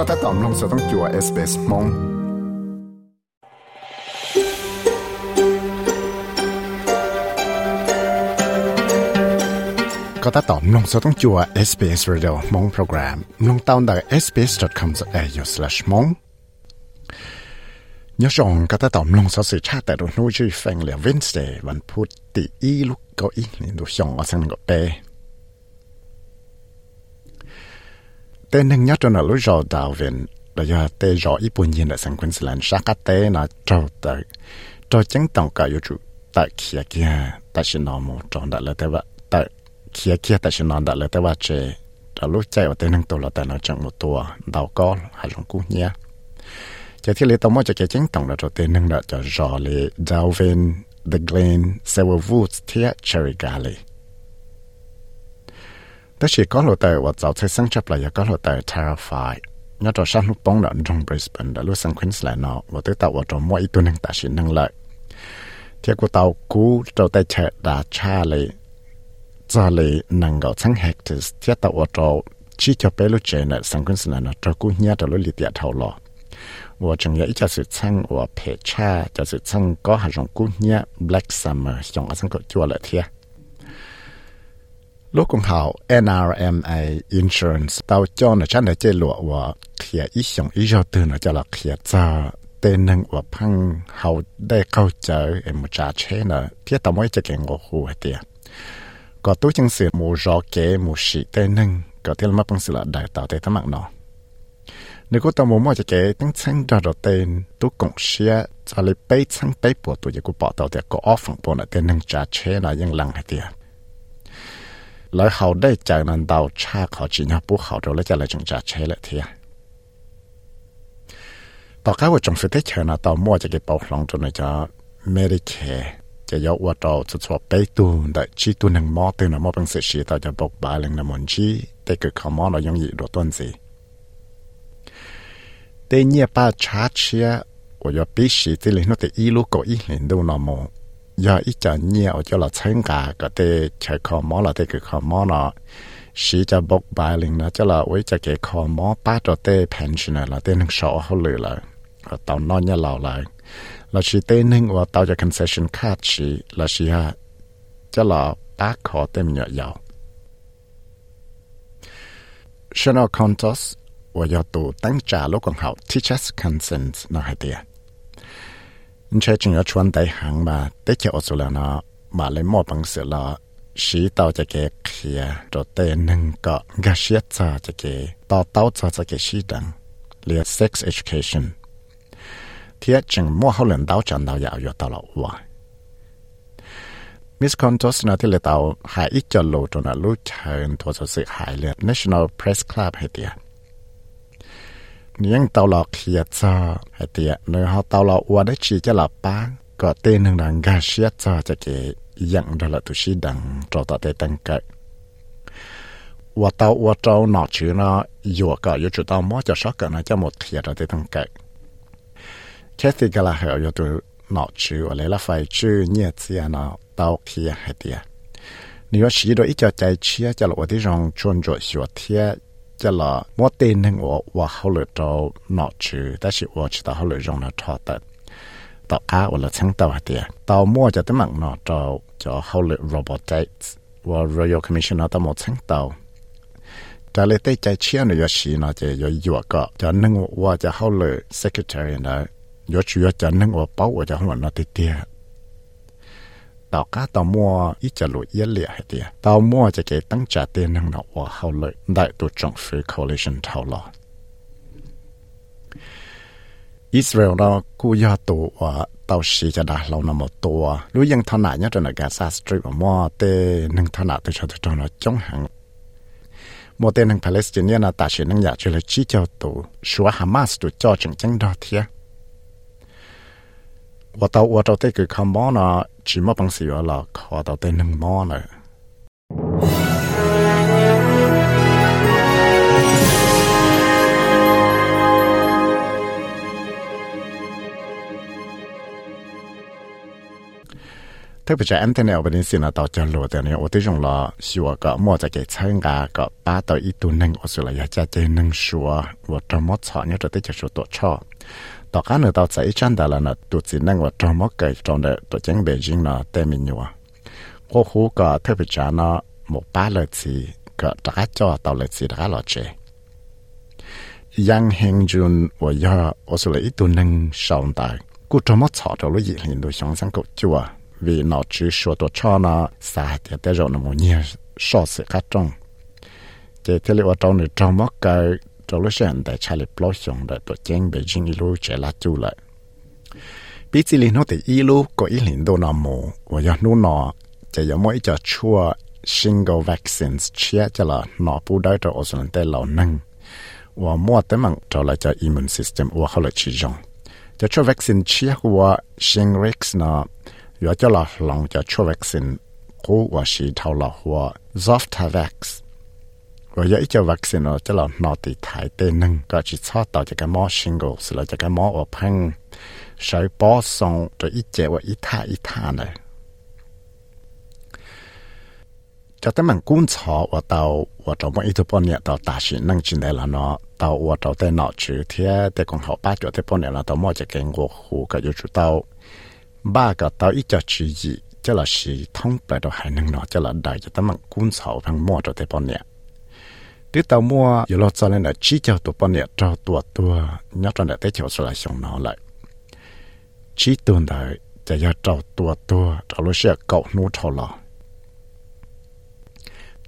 ก็ถ้าตอมลงสต้องจัวเอสเปสมงก็ถ้าตอมลงสต้องจัว SBS Radio มงโปรแกรมลงตาวน์ได้ sbs.com.au/mong ยศองก็ถ้าตอมลงสสิชาแต่ดูนู้ชื่อแฟงเหลียวินสเดย์วันพุธตีอีลูกก็อีนี่ดูชองเอาสังก็เป tên nâng nhất cho là lúc rò đào viện là do tê rò ít buồn nhiên là sang Queensland. Sát các tê là trâu tới trâu chứng tổng cả yếu chủ tại kia kia, tại xin nó một trong đã là tê vạ tại kia kia, tại xin nó đã là tê vạ chê là lúc chạy ở tên nâng tổ là tại nó chẳng một tua đào có hay lòng cú nhé. Chỉ thiết lý tao mới cho cái chứng tổng là cho tên nâng là cho rò lệ đào viện The Glen Silver Woods Tia Cherry Galley. 但是讲落地我早才生出嚟又讲落地 terrify，我做山路帮人从 Brisbane 的路上 Queensland 咯，我对到我做每一段能大是能力，结果到估做地车打差嚟，这里能够成 hectares，贴到我做只叫俾路车呢，上 Queensland 呢做估捏到路里点头咯。我仲有一就是称我陪车，就是称嗰下种估捏 Black Summer，用我称个做了贴。 lúc cũng hào NRMA Insurance, tao cho nó chắc là chế lụa, và khía ý xong ý do từ nó cho là khía cho tên nâng và phăng hào đây câu chờ em một trả chế nè tao mới cho kẻ ngộ hù hả tìa. Có tú chân sự mù rõ kế mù sĩ tên nâng, có thiết là mất bằng là đại tạo tế thăm mạng nó nếu có tao muốn mua cho kẻ tính chân ra đầu tên tú cũng xia cho lấy bấy chân bấy bộ tụi cũng bỏ tao tìa có offering bộ nè tên nâng trả chế nè yên lặng hả tìa. แล้วเขาได้จากนั้นดาวชาเขาจีนปุ๊เขาเราแล้วจะอะไรจงจะใช้ละเทียต่อข้าวจงสุดที่เชิญนะต่อมั่วจะเก็บปอกลงจนจะไม่ได้แคจะยกว่าเราจะชอบไปตูแต่ชีตัวหนึ่งมอตื่นมอเป็นเสียชีต่อจะบอกบาลงนมนชีแต่เกิดเขามอเรายังอยู่ตัวต้นสิแต่เนี่ยป้าชาเชีย我要必须这里那的一路过一年都那么。 giờ ít cho nhiều, cho là sáng cả có thể chạy khó mó là thế cái khó mó nó sĩ cho bốc bài linh nó cho là với cho cái khó mó ba cho tê pension là tê năng sổ hơn lử là tao tàu nó nhà lầu lại, là sĩ tê năng và tao cho concession card sĩ, là sĩ ha, cho là ba khó tê mình nhớ giàu Chanel Contos, và do tù tăng trả lúc còn học Teachers Consent nó hay tiền 你确正要穿大行嘛？得叫我做了呢，嘛来莫帮事了。是到这个去做得能个个写在这个到到在这个系统，连 sex education，贴正莫好人到讲到要要到了哇。Miss Contos นี่ยังเตาหลอกเขียจ้าไอเตียเนื้อเขาเตาหลอกวัวได้ชีจะหลับป้งก็เต้นหนึ่งดังกาเชียจ้าจะเกยังดละตุชีดังจอต่อเตตังกะว่าเตาว่าเจ้าหนอชื่อนะอยู่ก็ยูจุดเตาหม้อจะชอบกันนะจะหมดเขียดอะไรตั้งกะแค่สิกะละเหรอยู่ตัวหนอชื่ออะไรละไฟชื่อเนี่ยเสียนะเตาเขียให้เตียนี่ว่าชีโดยอีจะใจเชียจะหลอกที่รองชวนจวดสวยเทีย ะละมัวเต้นนึงว่าว่าเขาเลยจะหนอชื่อแต่สิว่าชิตาเขาเลยรงนะทอแต่ต่อข้าว่าละชั้งตัวเดียต่อมัวจะตั้งมังนอจะจะเขาเลย robotics ว่า Royal Commission นะตั้งหมดชั้งตัวแต่เลยได้ใจเชื่อในยชีนะจะยอยู่ก็จะนึงว่าจะเขาเลย secretary นะยชูจะนึงว่าเป้าว่าจะเขาหลอนนะติเตีย tàu cá tàu mua ít cho lụi yên liệt hay tiệt tàu mua cho cái tăng trả tiền năng nọ và hậu lợi. Đại tổ trọng free coalition thảo lọ Israel đó cú ya tổ và tàu sĩ cho đã lâu nằm một tổ lúc ยัง thọ nại nhất là Gaza Strip và mua tê nâng thọ nại từ cho từ trong nó chống hàng mua tê nâng Palestine là ta sĩ nâng nhà cho là chỉ cho tổ. Số Hamas tổ cho chẳng chẳng đó thiệt 我到我到这个看猫呢，只么帮死了了，看到这能猫呢。แต่ 特别是 antenna 我们现在到这路的呢，我对用了说个莫在给参加个八到一度能，我说了要加这能说，我这么操，你这得就是多 ต่อการเนตเอาใส่จันดาลนะตัวจีนั่งว่าจอมกเกยจอนเดตัวจังเบจิงนะเตมินยัวก็หูก็เทพิจานะหมกป้าเลยสีก็ตะกจอต่อเลยสีตะกหลอดเจยังเฮงจุนว่ายาอสุเลอีตัวหนึ่งสองตายกูจอมกชอตัวลุยหินดูสองสังกุจัววีนอจือชัวตัวชอนะสาเดียเตจอนมเนียชอเสกัดจงเจเทเลว่าจอนเนจอมกเกย ตัวลูกเสียงแต่ชาลิปลอยสงแต่ตัวเจงเบจิงอีลูเจลาจูเลยปีจิลินโนติอีลูก็อีหลินโดนอมูว่ายนู่นอจะยังไม่จะชัวชิงเกิลวัคซีนเชียจะละหนอผู้ได้ตัวอสุนเตเหล่านั่งว่ามั่วแต่มังจะละจะอิมมูนซิสเต็มว่าเขาเลยชีจงจะชัววัคซีนเชียว่าชิงเร็กซ์นะอยู่จะละหลงจะชัววัคซีนกูว่าชีเท่าละว่าซอฟท์แว็กซ์ rồi dễ cho vaccine nó cho là nó thì thải tê nâng. Có chỉ cho tạo cho cái mỏ shingles là cho cái mỏ ở phăng. Sợi bó xong, rồi ít chế và ít thả ít thả này. Cho tới mình cũng cho và tàu, và trong mỗi ít bốn nhẹ tàu ta chỉ này là nó. Tàu và tàu tê nọ chữ thế tê học ba cho tê bốn là tàu mỗi chỉ cái ngô cái yếu chủ tàu. Ba cái tàu ít cho chữ gì cho là chỉ thông tại đó hai nâng nó cho là đại cho tới mình cũng cho phăng mỏ cho tê tí tao mua giờ lo cho nên là chỉ cho tụi bọn nhẹ cho tụi tụi nhớ cho để tới chỗ sửa lại xong nó lại chỉ tuần đời จะยาเจ้าตัวตัวเราเชื่อเก่านู้ทอลอ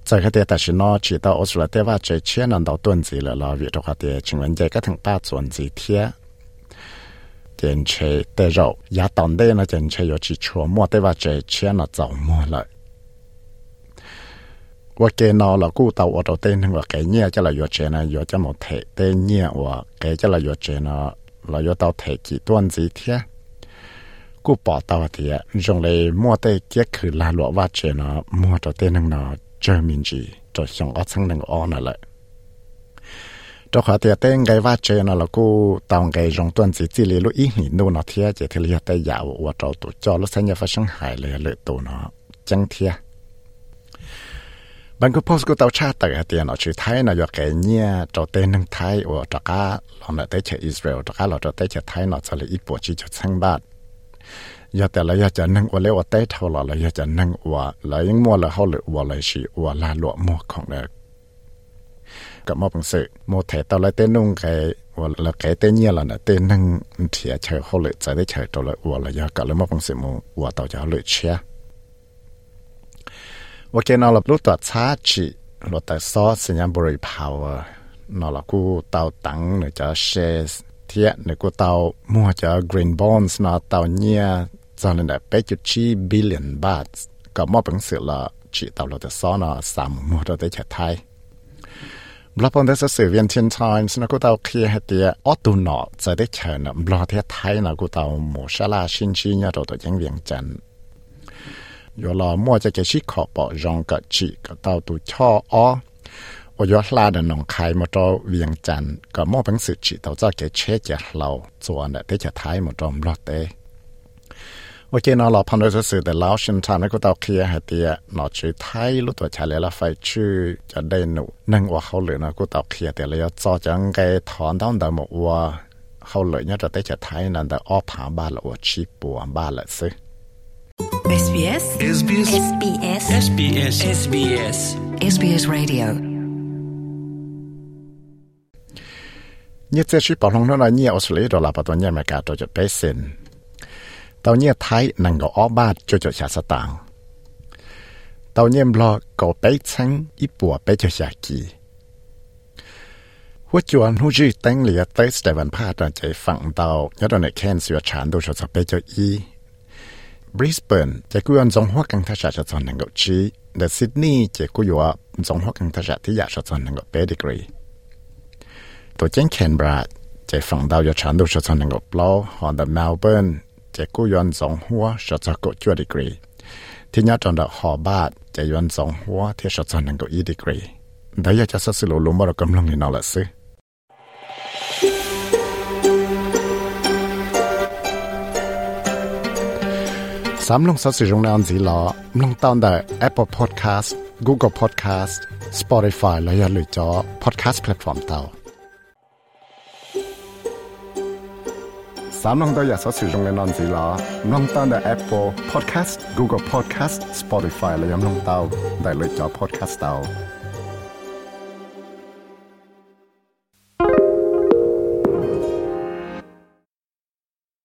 จากเดียแต่ชินอจีตาออสเตรเลียว่าจะเชื่อนันดาวต้นจีเลยเราวิจารณ์เดียชิงวันใจก็ถึงป้าส่วนจีเทียเจนเชยแต่เราอย่าตอนเดนะเจนเชยอยู่จีชัวมัวแต่ว่าจะเชื่อนันดาวมัวเลย cái rong tuần chỉ chỉ lý lúc ý nghĩ nô nó thiệt chỉ thì lý tay dạo và trâu tụ cho lúc sinh nhật phát sinh hại lệ lệ tụ nó chẳng thiệt bạn có post của tàu cha tại tiền nó chỉ thấy nó do cái nhia cho tên nâng thái và cho cả lòng lại tới chơi Israel cho cả lòng cho tới chơi thái nó cho là ít bộ chỉ cho sang bát giờแต่ละอยากจะนั่งว่าเลี้ยวเ บางก็พสกูเตาชาติแต่เตียนอชื่อไทยนายกแกเนี่ยจะเต้นนึงไทว่าจก้าลองเตเชอิสราเอลจก้าเราจอเตเชไทยนอจะเลยอีปวดชีจดสังบาทยาแต่ลอยาจะนั่งอวเลวเต้เท่าหล่อละยาจะนึ่งอวแล้วยังมัวละเขาเลยอวเลยชีอวลาหลวมัวของเด็กกับมอบังสือโมเทตอนละเต้นุ่งไกว่าละไกเต้เนี่ยละนะเต้นั่งเถียเชอเขาเลยจะได้เชอตัวละอวละยากับเลยมอบังสือมัวต่อจะเขาเลยเชีย ว่าแกนอลับรู้ตัวช้าจีรถแต่ซอสสัญญาณบริพาวเวอร์นอละกูเตาตังเนจะเชสเทียเนกูเตามัวจะกรีนบอนส์นอเตาเนี่ยจะเลยได้ไปจุดชีบิลเลียนบาทกับมอบังสือละจีเตาเราจะซ้อนอสามมัวเราได้เฉยไทย บล็อกปนได้สื่อเวียนเทียนไทม์สนักกูเตาเคลียร์เตียออตูนอจะได้เชิญบล็อกเทียไทยนะกูเตาหมูชาลาชินชีเนี่ยตัวตัวยังเวียงจัน อยู่รอมัวจะจะชิขอปอรองกะชิก็เต้าตัวช่ออ้อโอยอลาดนองคายมาจอเวียงจันก็มั่วเป็นสื่อชิเต้าจ้าเกเชจะเราส่วนแต่จะท้ายมาจอมรอเตโอเคนาะเราพันด้วยสื่อแต่เราชินชาไม่ก็เตาเคลียร์หเตียหนอชื่อไทยรู้ตัวชาเลยละไฟชื่อจะได้หนุนั่งว่าเขาเหลือนะกูเตาเคลียร์แต่เลยจอจังไงถอนต้องเดมกว่าเขาเหลือเนี่ยจะได้จะไายนั่นแต่อ้อผาบ้านละว่ชีปัวบ้านละซื้อ นเนี่ยบล็อกก็ไปชั้งอีปัวไปจะชากีหัวจวนหูจีตั้งเหลียเตสแต่วันพาตอนใจฝั่งเตายอดในแคนเสือฉานดูชดไปเจ้าอี บริสเบนจะกุยอนจงหัวกังทัชจะจอนนังก็จีเดซิดนีย์จะกุยว่าจงหัวกังทัชที่อยากจะจอนนังก็เปดิกรีตัวเจ้งแคนบราจะฝั่งเตายอดฉานดูชดจอนนังก็ปลอฮอนเดเมลเบิร์น จะกู้ย้อนสองหัวชดจะกดจัวดีกรีที่ยอดจนดอกหอบาทจะย้อนสองหัวที่ชดจะนังก็อีดีกรีแต่อยากจะสรุปลงมาเรากำลังนี่นอละซึ สามลงสัสื่อตรงในอันสีล้อลงตอนได้ Apple Podcast Google Podcast Spotify และอย่าลืมจอ Podcast Platform เตาสามลงตัวอยากสสื่อตรงในนอนสีล้อลงตอนได้ Apple Podcast Google Podcast Spotify และย่าลงเตาได้เลยจอ Podcast เตา